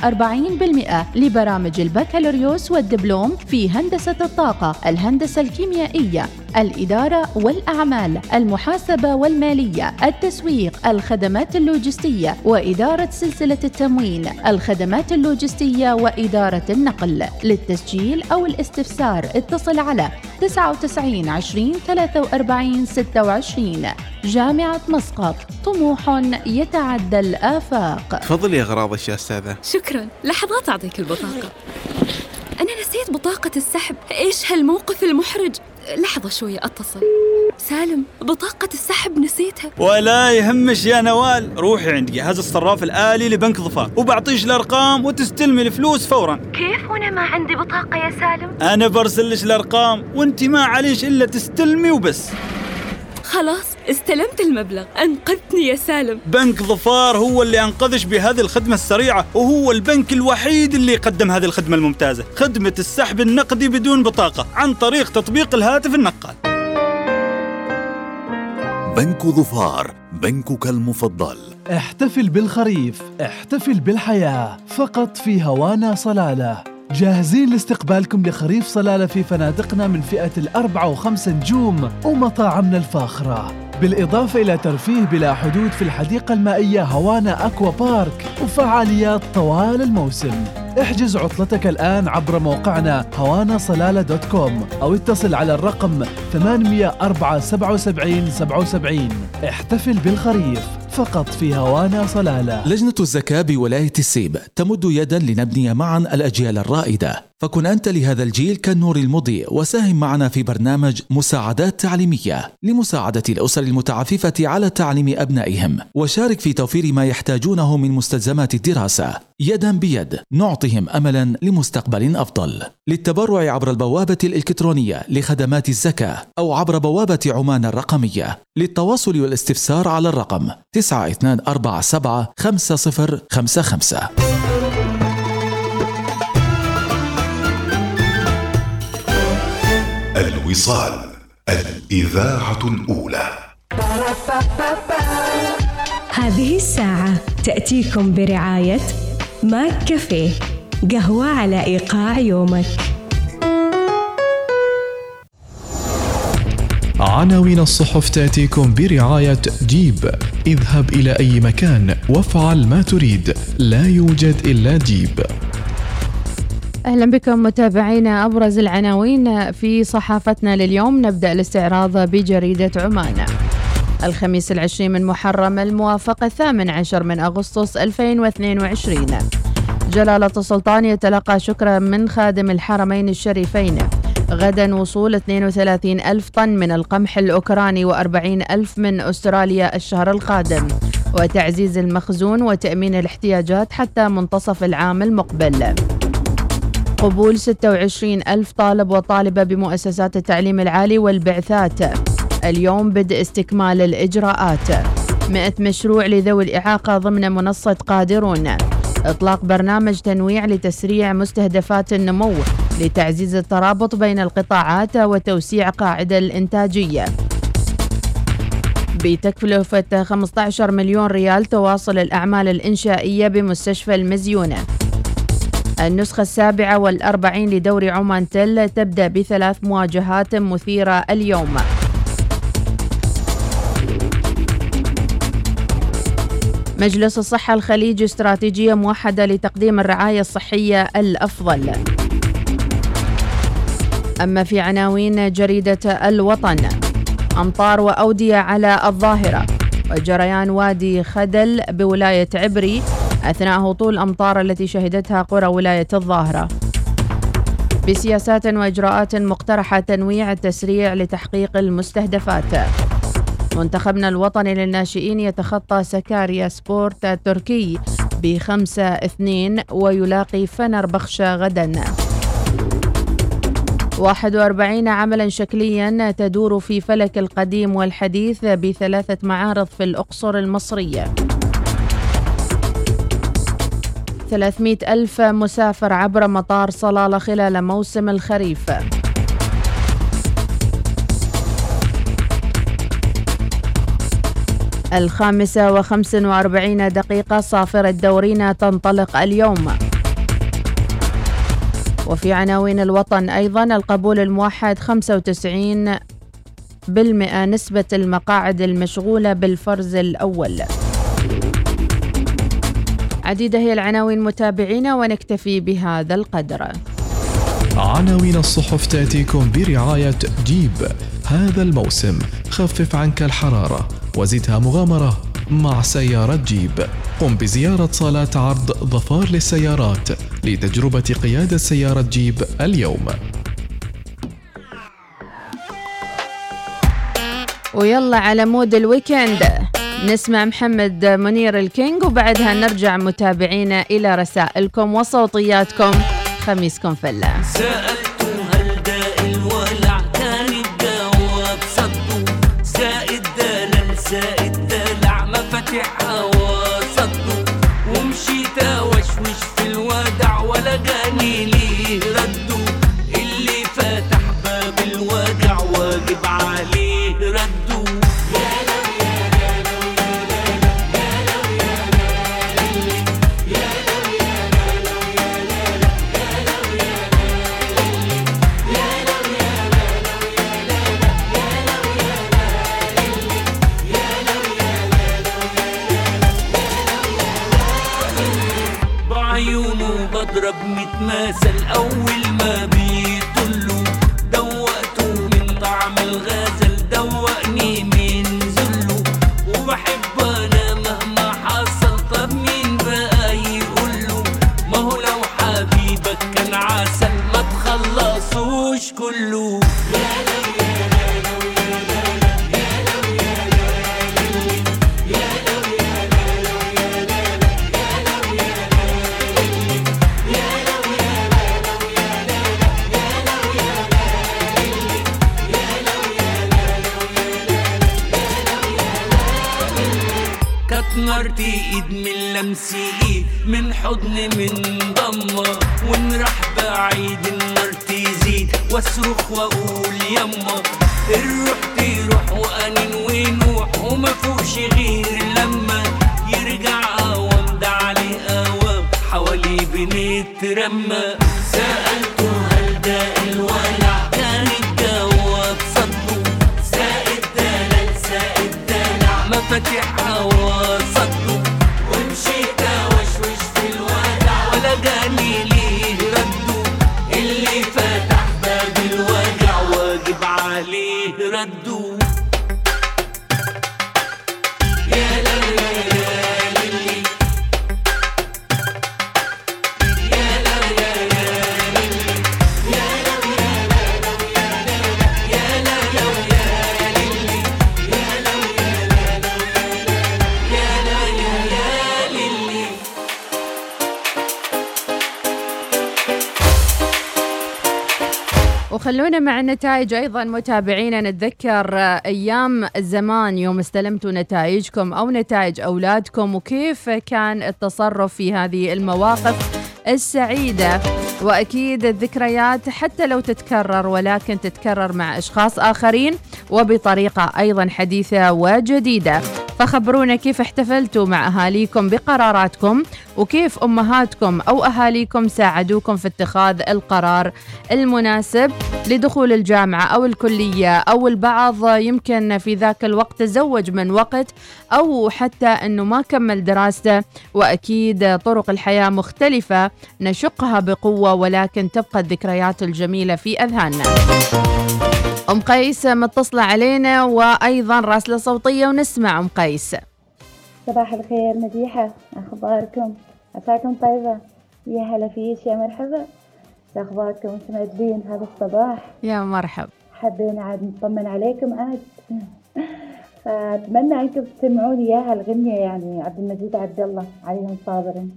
40% لبرامج البكالوريوس والدبلوم في هندسة الطاقة الهندسة الكيميائية الإدارة والأعمال المحاسبة والمالية التسويق الخدمات اللوجستية وإدارة سلسلة التموين الخدمات اللوجستية وإدارة النقل. للتسجيل أو الاستفسار اتصل على 99 20 43 26 جامعة مسقط طموح يتعدى الآفاق. تفضل يا غراض يا أستاذة؟ شكرا. لحظات أعطيك البطاقة. أنا نسيت بطاقة السحب. إيش هالموقف المحرج؟ لحظة شوية أتصل. سالم بطاقة السحب نسيتها. ولا يهمش يا نوال. روحي عند جهاز الصراف الآلي لبنك ظفار وبعطيش الأرقام وتستلمي الفلوس فورا. كيف وأنا ما عندي بطاقة يا سالم؟ أنا برسلش الأرقام وأنت ما عليش إلا تستلمي وبس. خلاص. استلمت المبلغ. أنقذتني يا سالم. بنك ظفار هو اللي أنقذش بهذه الخدمة السريعة وهو البنك الوحيد اللي يقدم هذه الخدمة الممتازة. خدمة السحب النقدي بدون بطاقة عن طريق تطبيق الهاتف النقال. بنك ظفار بنكك المفضل. احتفل بالخريف احتفل بالحياة فقط في هوانا صلالة. جاهزين لاستقبالكم لخريف صلالة في فنادقنا من فئة الأربعة وخمسة نجوم ومطاعمنا الفاخرة. بالإضافة إلى ترفيه بلا حدود في الحديقة المائية هوانا أكوا بارك وفعاليات طوال الموسم. احجز عطلتك الآن عبر موقعنا هوانا صلالة دوت كوم أو اتصل على الرقم 804 77 77 احتفل بالخريف. فقط في هوانا صلالة. لجنة الزكاة بولاية السيب تمد يدا لنبني معا الأجيال الرائدة. فكن أنت لهذا الجيل كالنور المضيء وساهم معنا في برنامج مساعدات تعليمية. لمساعدة الأسر المتعففة على تعليم أبنائهم. وشارك في توفير ما يحتاجونه من مستلزمات الدراسة. يدا بيد نعطهم أملا لمستقبل أفضل. للتبرع عبر البوابة الإلكترونية لخدمات الزكاة أو عبر بوابة عمان الرقمية. للتواصل والاستفسار على الرقم 9247 5055 الوصال الإذاعة الأولى. هذه الساعة تأتيكم برعاية ماك كافيه قهوة على إيقاع يومك. عناوين الصحف تأتيكم برعاية جيب. اذهب إلى أي مكان وافعل ما تريد. لا يوجد إلا جيب. أهلا بكم متابعينا أبرز العناوين في صحافتنا لليوم. نبدأ الاستعراض بجريدة عمان. الخميس العشرين من محرم الموافق الثامن عشر من أغسطس 2022 جلالة السلطان يتلقى شكرا من خادم الحرمين الشريفين. غدا وصول 32 ألف طن من القمح الأوكراني و40 ألف من أستراليا الشهر القادم. وتعزيز المخزون وتأمين الاحتياجات حتى منتصف العام المقبل. قبول 26 ألف طالب وطالبة بمؤسسات التعليم العالي والبعثات. اليوم بدء استكمال الإجراءات. 100 مشروع لذوي الإعاقة ضمن منصة قادرون. إطلاق برنامج تنويع لتسريع مستهدفات النمو. لتعزيز الترابط بين القطاعات وتوسيع قاعدة الإنتاجية. بتكلفة 15 مليون ريال تواصل الأعمال الإنشائية بمستشفى المزيونة. النسخة السابعة والأربعين لدور عمان تل تبدأ بثلاث مواجهات مثيرة اليوم. مجلس الصحة الخليجي استراتيجية موحدة لتقديم الرعاية الصحية الأفضل. أما في عناوين جريدة الوطن أمطار وأودية على الظاهرة وجريان وادي خدل بولاية عبري أثناء هطول الأمطار التي شهدتها قرى ولاية الظاهرة. بسياسات وإجراءات مقترحة تنويع التسريع لتحقيق المستهدفات. منتخبنا الوطني للناشئين يتخطى سكاريا سبورت التركي بخمسة اثنين ويلاقي فنر بخشة غدا. 41 عملا شكليا تدور في فلك القديم والحديث بثلاثة معارض في الأقصر المصرية. 300 ألف مسافر عبر مطار صلالة خلال موسم الخريف. الخامسة وخمس وأربعين دقيقة صافرة دورينا تنطلق اليوم. وفي عناوين الوطن أيضا القبول الموحد 95 بالمئة نسبة المقاعد المشغولة بالفرز الأول. عديدة هي العناوين متابعينا ونكتفي بهذا القدر. عناوين الصحف تأتيكم برعاية جيب. هذا الموسم خفف عنك الحرارة وزدها مغامرة. مع سيارة جيب. قم بزيارة صالات عرض ظفار للسيارات لتجربة قيادة سيارة جيب اليوم. ويلا على مود ال weekend. نسمع محمد منير ال king وبعدها نرجع متابعينا إلى رسائلكم وصوتياتكم. خميسكم فلة. يترمى سألت مع النتائج أيضا متابعينا. نتذكر أيام زمان يوم استلمتوا نتائجكم أو نتائج أولادكم وكيف كان التصرف في هذه المواقف السعيدة. وأكيد الذكريات حتى لو تتكرر ولكن تتكرر مع أشخاص آخرين وبطريقة أيضا حديثة وجديدة. فخبرونا كيف احتفلتوا مع أهاليكم بقراراتكم وكيف أمهاتكم أو أهاليكم ساعدوكم في اتخاذ القرار المناسب لدخول الجامعة أو الكلية أو البعض يمكن في ذاك الوقت تزوج من وقت أو حتى إنه ما كمل دراسته وأكيد طرق الحياة مختلفة نشقها بقوة ولكن تبقى الذكريات الجميلة في أذهاننا. أم قيس متصلة علينا وأيضا راسلة صوتية ونسمع أم قيس. صباح الخير مديحة أخباركم؟ عساكم طيبة؟ يا هلا فيك يا مرحبا. شو أخباركم؟ أنتم معدلين هذا الصباح؟ يا مرحب حبينا عاد نطمن عليكم عاد. <laughs> فأتمنى أنكم تسمعوني إياها الغنية يعني عبد المجيد عبد الله عليهم صابرين.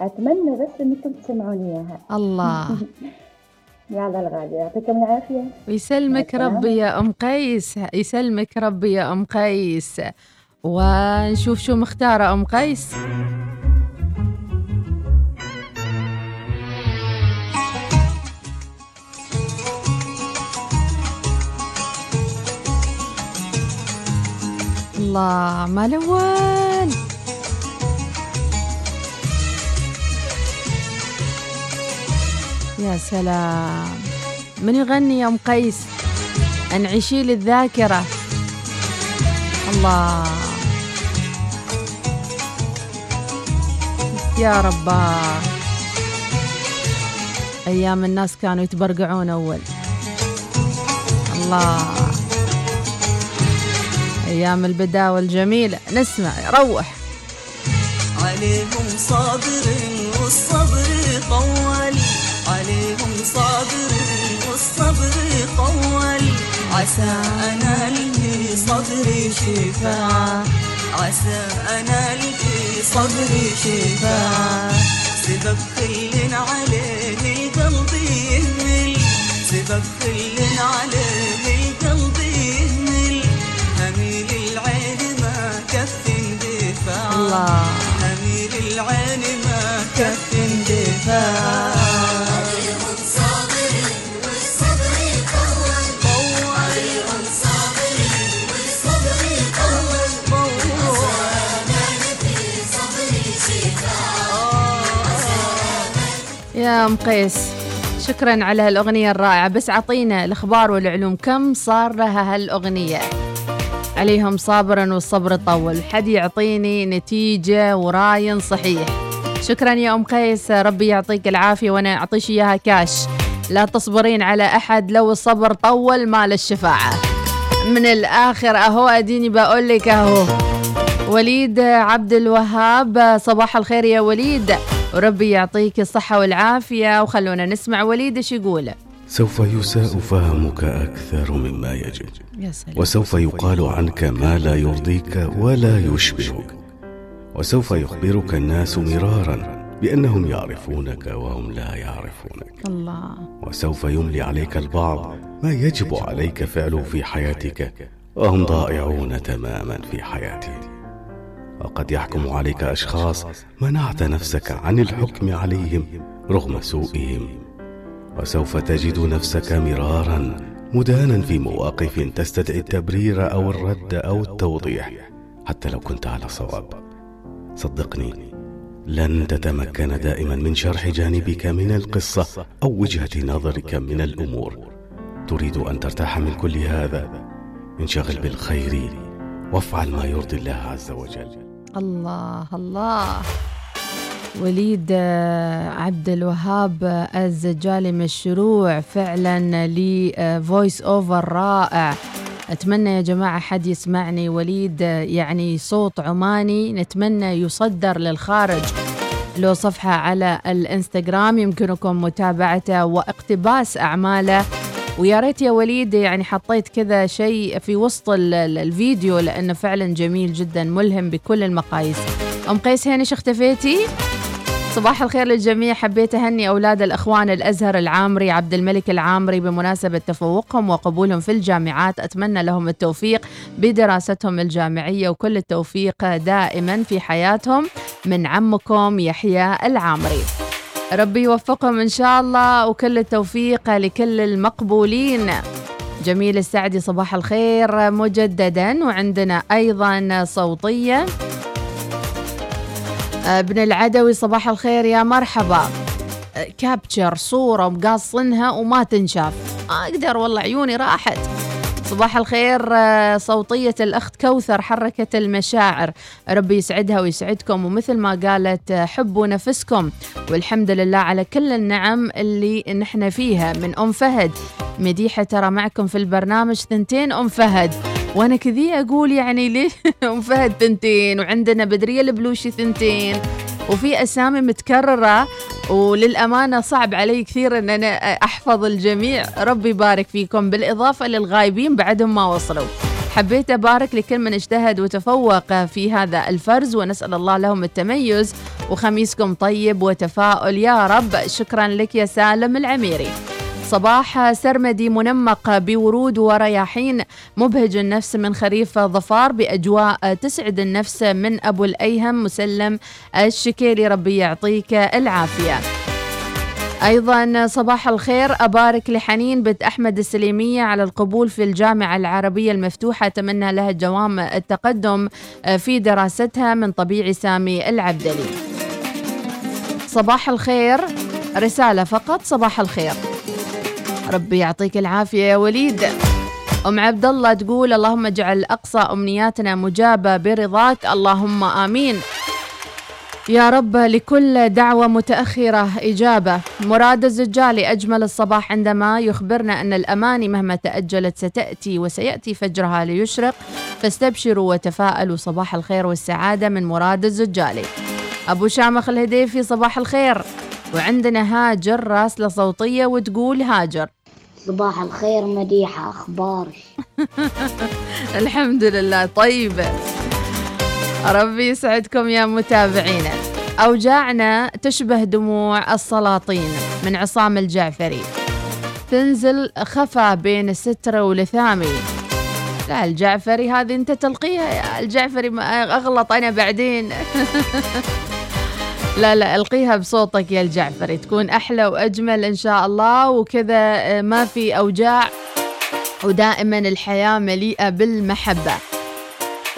أتمنى بس أنكم تسمعوني إياها الله. <laughs> يا هذا الغالي يعطيكم العافية. يسلمك ربي يا أم قيس يسلمك ربي يا أم قيس. ونشوف شو مختارة أم قيس. الله ما الأول يا سلام. من يغني يا ام قيس؟ انعشي لي الذاكره الله. يا ربا. أيام الناس كانوا يتبرقعون أول. الله. أيام البداوه الجميله نسمع روح. عليهم صابر والصبر طول عليهم صابر والصبر طول عسى أنال في صدري شفاء عسى أنال في صدري شفاء سبب خل عليه قلبي يهمل. سبب خل عليه قلبي يهمل. هميل العين ما كف اندفاع الله. هميل العين ما كف اندفاع يا أم قيس. شكرا على هالأغنية الرائعة. بس أعطينا الأخبار والعلوم. كم صار لها هالأغنية؟ عليهم صابرا والصبر طول. حد يعطيني نتيجة وراين صحيح. شكرا يا أم قيس. ربي يعطيك العافية وأنا اعطيش إياها كاش. لا تصبرين على أحد. لو الصبر طول مال الشفاعة. من الآخر أهو أديني بقول لك أهو. وليد عبد الوهاب صباح الخير يا وليد. وربي يعطيك الصحة والعافية وخلونا نسمع وليد إيش يقول. سوف يساء فهمك أكثر مما يجب. وسوف يقال عنك ما لا يرضيك ولا يشبهك. وسوف يخبرك الناس مرارا بأنهم يعرفونك وهم لا يعرفونك. الله. وسوف يملي عليك البعض ما يجب عليك فعله في حياتك. وهم ضائعون تماما في حياتهم. وقد يحكم عليك أشخاص منعت نفسك عن الحكم عليهم رغم سوءهم. وسوف تجد نفسك مرارا مدانا في مواقف تستدعي التبرير أو الرد أو التوضيح حتى لو كنت على صواب. صدقني لن تتمكن دائما من شرح جانبك من القصة أو وجهة نظرك من الأمور. تريد أن ترتاح من كل هذا. انشغل بالخير وافعل ما يرضي الله عز وجل. الله الله. وليد آه، عبد الوهاب آه، الزجالي مشروع فعلا لي voice over رائع. أتمنى يا جماعة حد يسمعني. وليد آه، يعني صوت عماني نتمنى يصدر للخارج. له صفحة على الإنستغرام يمكنكم متابعته واقتباس أعماله. ويا ريت يا وليد يعني حطيت كذا شيء في وسط ال- ال- الفيديو لأنه فعلا جميل جدا ملهم بكل المقاييس. أم قيس هانش اختفيتي؟ صباح الخير للجميع. حبيت أهني أولاد الأخوان الأزهر العامري عبد الملك العامري بمناسبة تفوقهم وقبولهم في الجامعات. أتمنى لهم التوفيق بدراستهم الجامعية وكل التوفيق دائما في حياتهم من عمكم يحيى العامري. ربي يوفقهم إن شاء الله وكل التوفيق لكل المقبولين. جميل السعدي صباح الخير مجددا وعندنا أيضا صوتية. ابن العدوي صباح الخير يا مرحبا. كابتشر صورة مقاصنها وما تنشاف. أقدر والله عيوني راحت. صباح الخير آه، صوتية الأخت كوثر حركت المشاعر. ربي يسعدها ويسعدكم ومثل ما قالت آه، حبوا نفسكم. والحمد لله على كل النعم اللي نحن فيها. من أم فهد مديحة ترى معكم في البرنامج ثنتين أم فهد. وأنا كذي أقول يعني ليه <laughs> أم فهد ثنتين وعندنا بدرية البلوشي ثنتين. وفي أسامي متكررة وللأمانة صعب علي كثير إن أنا أحفظ الجميع. ربي يبارك فيكم. بالإضافة للغايبين بعدهم ما وصلوا. حبيت أبارك لكل من اجتهد وتفوق في هذا الفرز ونسأل الله لهم التميز وخميسكم طيب وتفاؤل. يا رب شكرا لك يا سالم العميري. صباح سرمدي منمق بورود ورياحين مبهج النفس من خريف ظفار بأجواء تسعد النفس من أبو الأيهم مسلم الشكيلي ربي يعطيك العافية. أيضا صباح الخير أبارك لحنين بنت أحمد السليمية على القبول في الجامعة العربية المفتوحة أتمنى لها دوام التقدم في دراستها من طبيعي سامي العبدلي. صباح الخير رسالة فقط صباح الخير. ربي يعطيك العافية يا وليد. أم عبد الله تقول اللهم اجعل أقصى أمنياتنا مجابة برضاك. اللهم آمين. يا رب لكل دعوة متأخرة إجابة. مراد الزجالي أجمل الصباح عندما يخبرنا أن الأماني مهما تأجلت ستأتي وسيأتي فجرها ليشرق. فاستبشروا وتفاءلوا. صباح الخير والسعادة من مراد الزجالي أبو شامخ الهديفي صباح الخير. وعندنا هاجر راسلة صوتية وتقول هاجر. صباح الخير مديحة أخبارك <laughs> الحمد لله طيبة ربي يسعدكم يا متابعينا أوجاعنا تشبه دموع السلاطين من عصام الجعفري. تنزل خفا بين السترة ولثامي. لا الجعفري هذه أنت تلقيها يا الجعفري ما أغلط أنا بعدين. <laughs> لا لا ألقيها بصوتك يا الجعفري تكون أحلى وأجمل إن شاء الله. وكذا آه، ما في أوجاع ودائما الحياة مليئة بالمحبة.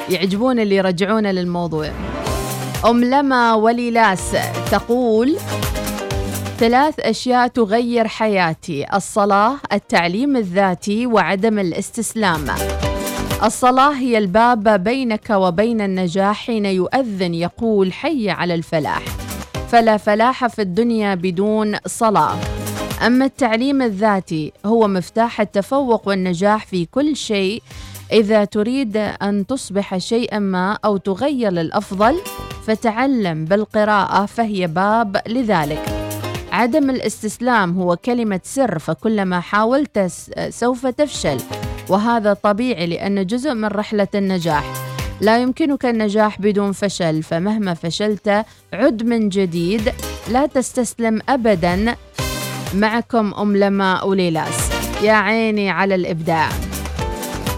يعجبون اللي يرجعونا للموضوع. أم لما وليلاس تقول ثلاث أشياء تغير حياتي الصلاة التعليم الذاتي وعدم الاستسلام. الصلاة هي الباب بينك وبين النجاح حين يؤذن يقول حي على الفلاح. فلا فلاح في الدنيا بدون صلاة. أما التعليم الذاتي هو مفتاح التفوق والنجاح في كل شيء. إذا تريد أن تصبح شيئا ما أو تغير للافضل فتعلم بالقراءة فهي باب لذلك. عدم الاستسلام هو كلمة سر فكلما حاولت سوف تفشل. وهذا طبيعي لأن جزء من رحلة النجاح لا يمكنك النجاح بدون فشل فمهما فشلت عد من جديد لا تستسلم أبدا. معكم أم لما أوليلاس يا عيني على الإبداع.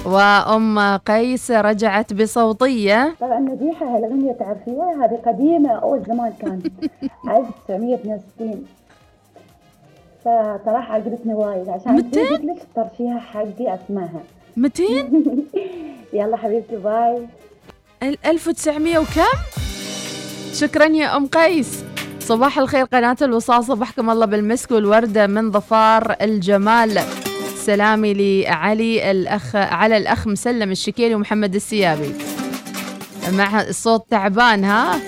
وأم قيس رجعت بصوتية. طبعا مديحة هالأغنية تعرفيها هذه قديمة أول زمان كانت. <laughs> 1962 فصراحة عجبتني وايد عشان قلت لك ترشيها حقي أسمعها 200 <laughs> يلا حبيبتي باي. ال- 1900 وكم؟ شكرا يا أم قيس. صباح الخير قناة الوصال صبحكم الله بالمسك والوردة من ظفار الجمال. سلامي لعلي الأخ على الأخ مسلم الشكيري ومحمد السيابي. مع الصوت تعبان ها؟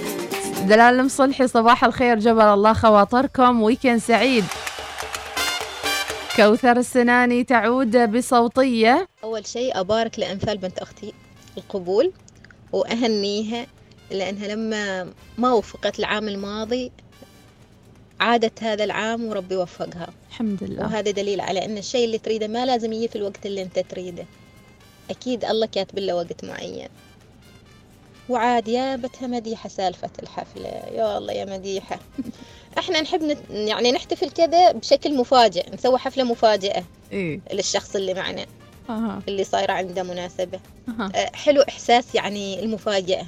دلال المصلحي صباح الخير جبر الله خواطركم. ويكند سعيد. كوثر السناني تعود بصوتية. أول شيء أبارك لأنفال بنت أختي القبول وأهنيها لأنها لما ما وفقت العام الماضي عادت هذا العام وربي وفقها. الحمد لله. وهذا دليل على أن الشيء اللي تريده ما لازم يجي في الوقت اللي أنت تريده. أكيد الله كاتب له وقت معين. وعاد يابتها مديحة سالفة الحفلة. يا الله يا مديحة. <laughs> إحنا نحب نت... يعني نحتفل كذا بشكل مفاجئ نسوي حفلة مفاجئة إيه للشخص اللي معنا أها. اللي صايرة عنده مناسبة. أها. آه، حلو إحساس يعني المفاجأة.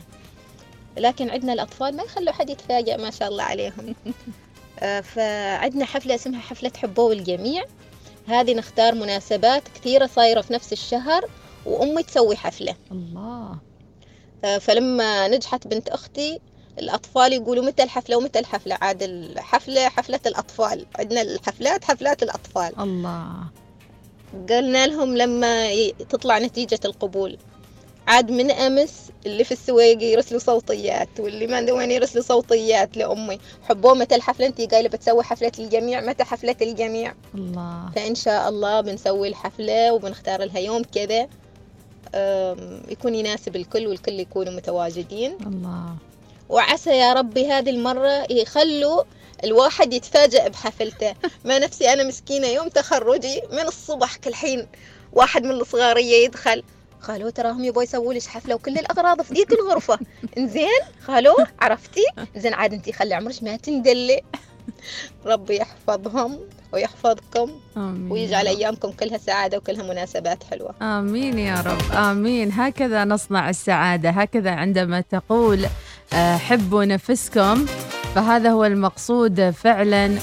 لكن عندنا الأطفال ما يخلوا حد يتفاجأ ما شاء الله عليهم. <laughs> آه، فعندنا حفلة اسمها حفلة حبوه الجميع هذه نختار مناسبات كثيرة صايرة في نفس الشهر وأمي تسوي حفلة. الله. آه، فلما نجحت بنت أختي الأطفال يقولوا متى الحفلة ومتى الحفلة؟ عاد الحفلة حفلة الأطفال. عندنا الحفلات حفلات الأطفال. الله. قلنا لهم لما تطلع نتيجة القبول. عاد من أمس اللي في السويق يرسلوا صوتيات واللي ما وين يرسلوا صوتيات لأمي. حبوا متى الحفلة؟ أنت قايلة بتسوي حفلة الجميع. متى حفلة الجميع؟ الله. فإن شاء الله بنسوي الحفلة وبنختار لها يوم كذا. يكون يناسب الكل والكل يكونوا متواجدين. الله. وعسى يا ربي هذه المرة يخلوا الواحد يتفاجأ بحفلته. ما نفسي أنا مسكينة يوم تخرجي من الصبح كل حين واحد من الصغارية يدخل. قالوا تراهم يبغوا يسووا لك حفلة وكل الأغراض في ديك الغرفة. إنزين قالوا عرفتي؟ زين عاد أنتي خلي عمرك ما تندلي. ربي يحفظهم. ويحفظكم آمين ويجعل. أيامكم كلها سعادة وكلها مناسبات حلوة آمين يا رب آمين هكذا نصنع السعادة هكذا عندما تقول آه، حبوا نفسكم فهذا هو المقصود فعلا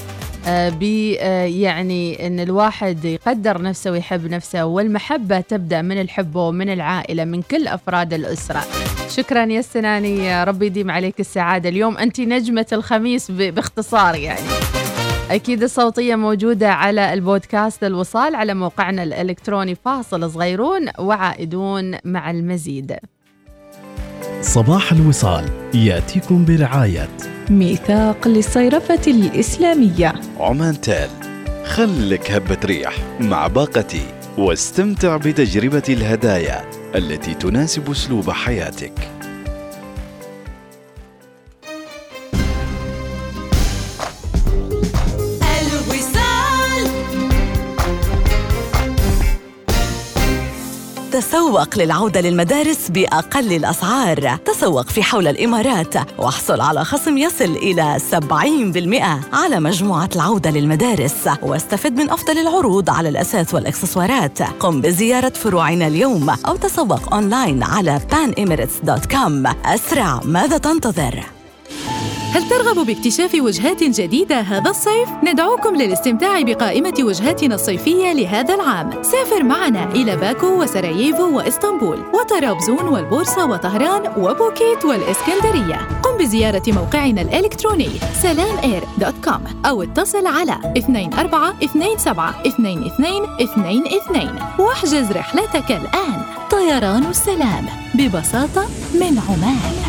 آه، ب آه، يعني إن الواحد يقدر نفسه ويحب نفسه والمحبة تبدأ من الحب ومن العائلة من كل أفراد الأسرة. شكرا يا السناني ربي يديم عليك السعادة، اليوم انت نجمة الخميس باختصار يعني. أكيد الصوتية موجودة على البودكاست الوصال على موقعنا الإلكتروني فاصل صغيرون وعائدون مع المزيد. صباح الوصال يأتيكم برعاية. ميثاق للصيرفة الإسلامية. عمان تال خلك هبة ريح مع باقتي واستمتع بتجربة الهدايا التي تناسب أسلوب حياتك. تسوق للعودة للمدارس بأقل الأسعار. تسوق في حول الإمارات. واحصل على خصم يصل إلى 70% على مجموعة العودة للمدارس. واستفد من أفضل العروض على الأثاث والإكسسوارات. قم بزيارة فروعنا اليوم أو تسوق أونلاين على panemirates.com أسرع ماذا تنتظر؟ هل ترغب باكتشاف وجهات جديدة هذا الصيف؟ ندعوكم للاستمتاع بقائمة وجهاتنا الصيفية لهذا العام. سافر معنا إلى باكو وسراييفو وإسطنبول وطرابزون والبورصة وطهران وبوكيت والإسكندرية. قم بزيارة موقعنا الإلكتروني سلام إير دوت كوم أو اتصل على 2427 واحجز رحلتك الآن. طيران السلام ببساطة من عمان.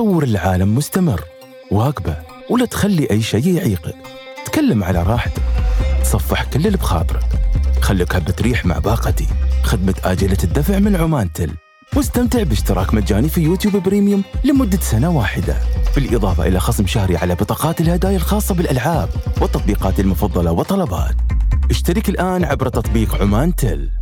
تطور العالم مستمر. واقبه ولا تخلي أي شيء يعيقك تكلم على راحتك. تصفح كل اللي بخاطرك. خليك هبة ريح مع باقتي. خدمة آجلة الدفع من عمان تل. واستمتع باشتراك مجاني في يوتيوب بريميوم لمدة سنة واحدة. بالإضافة إلى خصم شهري على بطاقات الهدايا الخاصة بالألعاب والتطبيقات المفضلة وطلبات اشترك الآن عبر تطبيق عمان تل.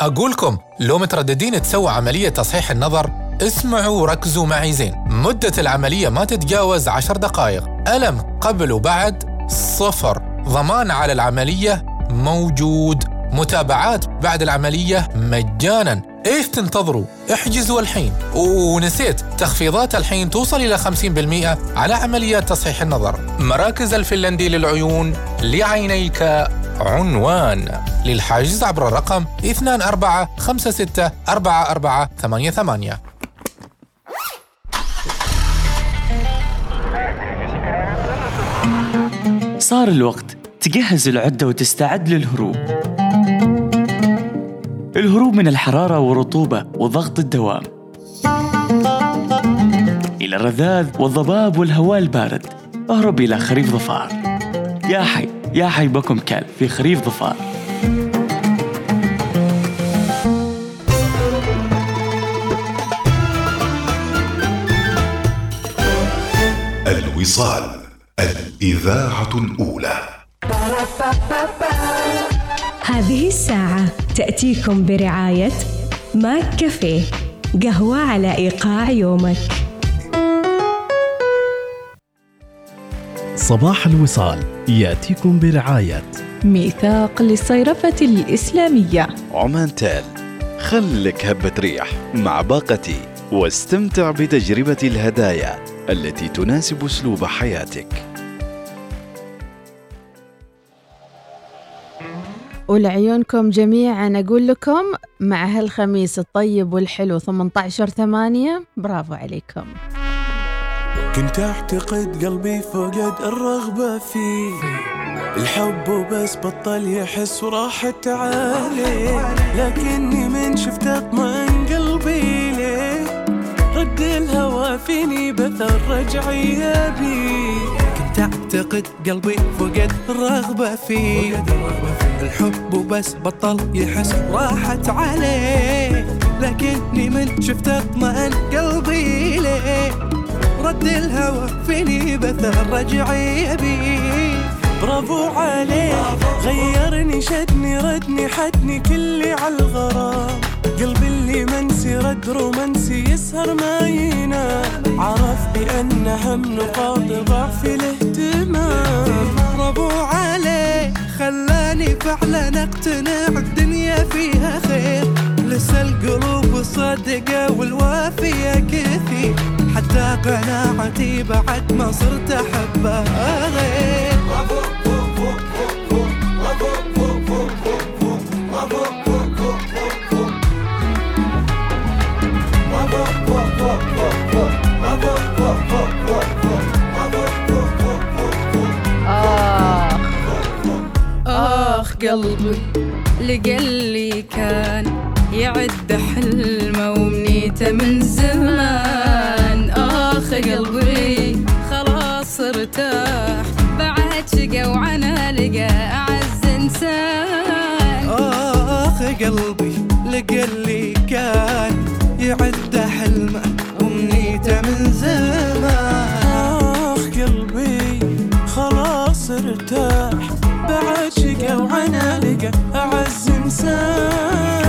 أقولكم لو مترددين تسووا عملية تصحيح النظر اسمعوا وركزوا معي زين. مدة العملية ما تتجاوز عشر دقائق. ألم قبل وبعد؟ صفر. ضمان على العملية موجود. متابعات بعد العملية مجانا. إيش تنتظروا؟ احجزوا الحين. ونسيت تخفيضات الحين توصل إلى 50% على عمليات تصحيح النظر. مراكز الفنلندي للعيون لعينيك عنوان. للحجز عبر الرقم 24564488 صار الوقت تجهز العدة وتستعد للهروب. الهروب من الحرارة والرطوبة وضغط الدوام. إلى الرذاذ والضباب والهواء البارد. أهرب إلى خريف ظفار. يا حي يا حي بكم كلب في خريف ظفار. الوصال الإذاعة الأولى. هذه الساعة تأتيكم برعاية ماك كافيه قهوة على إيقاع يومك. صباح الوصال يأتيكم برعاية. ميثاق للصيرفة الإسلامية. عمان تال خلك هبة ريح مع باقتي واستمتع بتجربة الهدايا التي تناسب أسلوب حياتك. ولعيونكم جميعا. أقول لكم مع هالخميس الطيب والحلو 18 ثمانية. برافو عليكم. كنت أعتقد قلبي فقد الرغبة فيه. الحب وبس بطل يحس وراحت عليه لكني من شفت أطمئن قلبي ليه؟ رد الهوى فيني بثر رجعي بيه كنت اعتقد قلبي فقد الرغبة فيه. الحب وبس بطل يحس راحت عليه. لكني من شفت اطمئن قلبي ليه رد الهوى فيني بثر رجعي بيه برافو عليه غيرني شدني ردني حدني كلي عالغرام قلبي اللي منسي رد رومانسي يسهر ما ينام عرف بأن هم نقاط ضعف الاهتمام. برافو عليه خلاني فعلا اقتنع. الدنيا فيها خير. لسه القلوب صادقة والوافية كثير. حتى قناعتي بعد ما صرت أحبها. غير آخ قلبي لقلي كان يعد حلمه ومنيته من زمان. آخ قلبي خلاص ارتاح بعد شقى وعنا لقى أعز إنسان. آخ قلبي لقلي كان يعد حلمه أمنيته من زمان. آخ قلبي خلاص ارتاح. بعشقه وعنالقه أعز إنسان.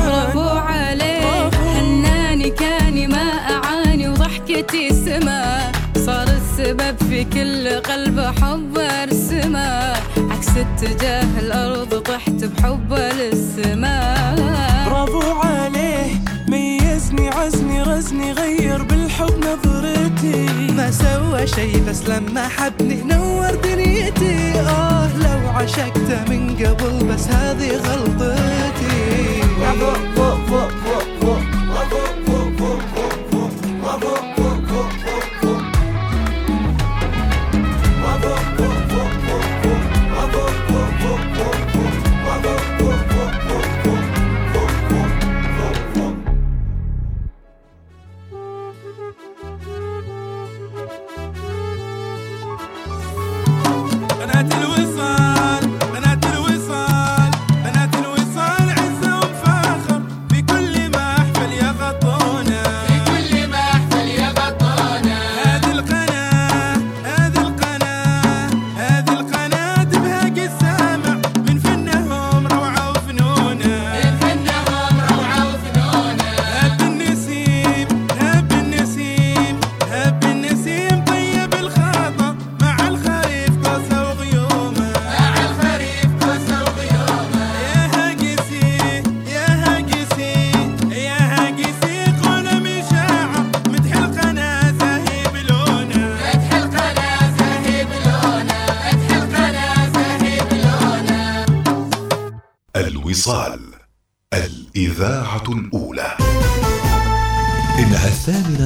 برافو عليه حناني كاني ما أعاني وضحكتي سما صار السبب في كل قلب حب أرسما. عكس اتجاه الأرض طحت بحبه للسماء عزني رزني غير بالحب نظرتي. ما سوى شي بس لما حبني نور دنيتي. آه لو عشقته من قبل بس هذه غلطتي. بنات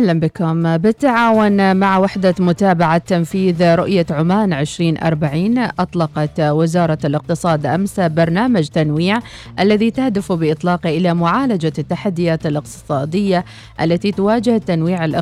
أهلا بكم. بالتعاون مع وحدة متابعة تنفيذ رؤية عمان 2040 أطلقت وزارة الاقتصاد أمس برنامج تنويع الذي تهدف بإطلاقه إلى معالجة التحديات الاقتصادية التي تواجه التنويع الاقتصادي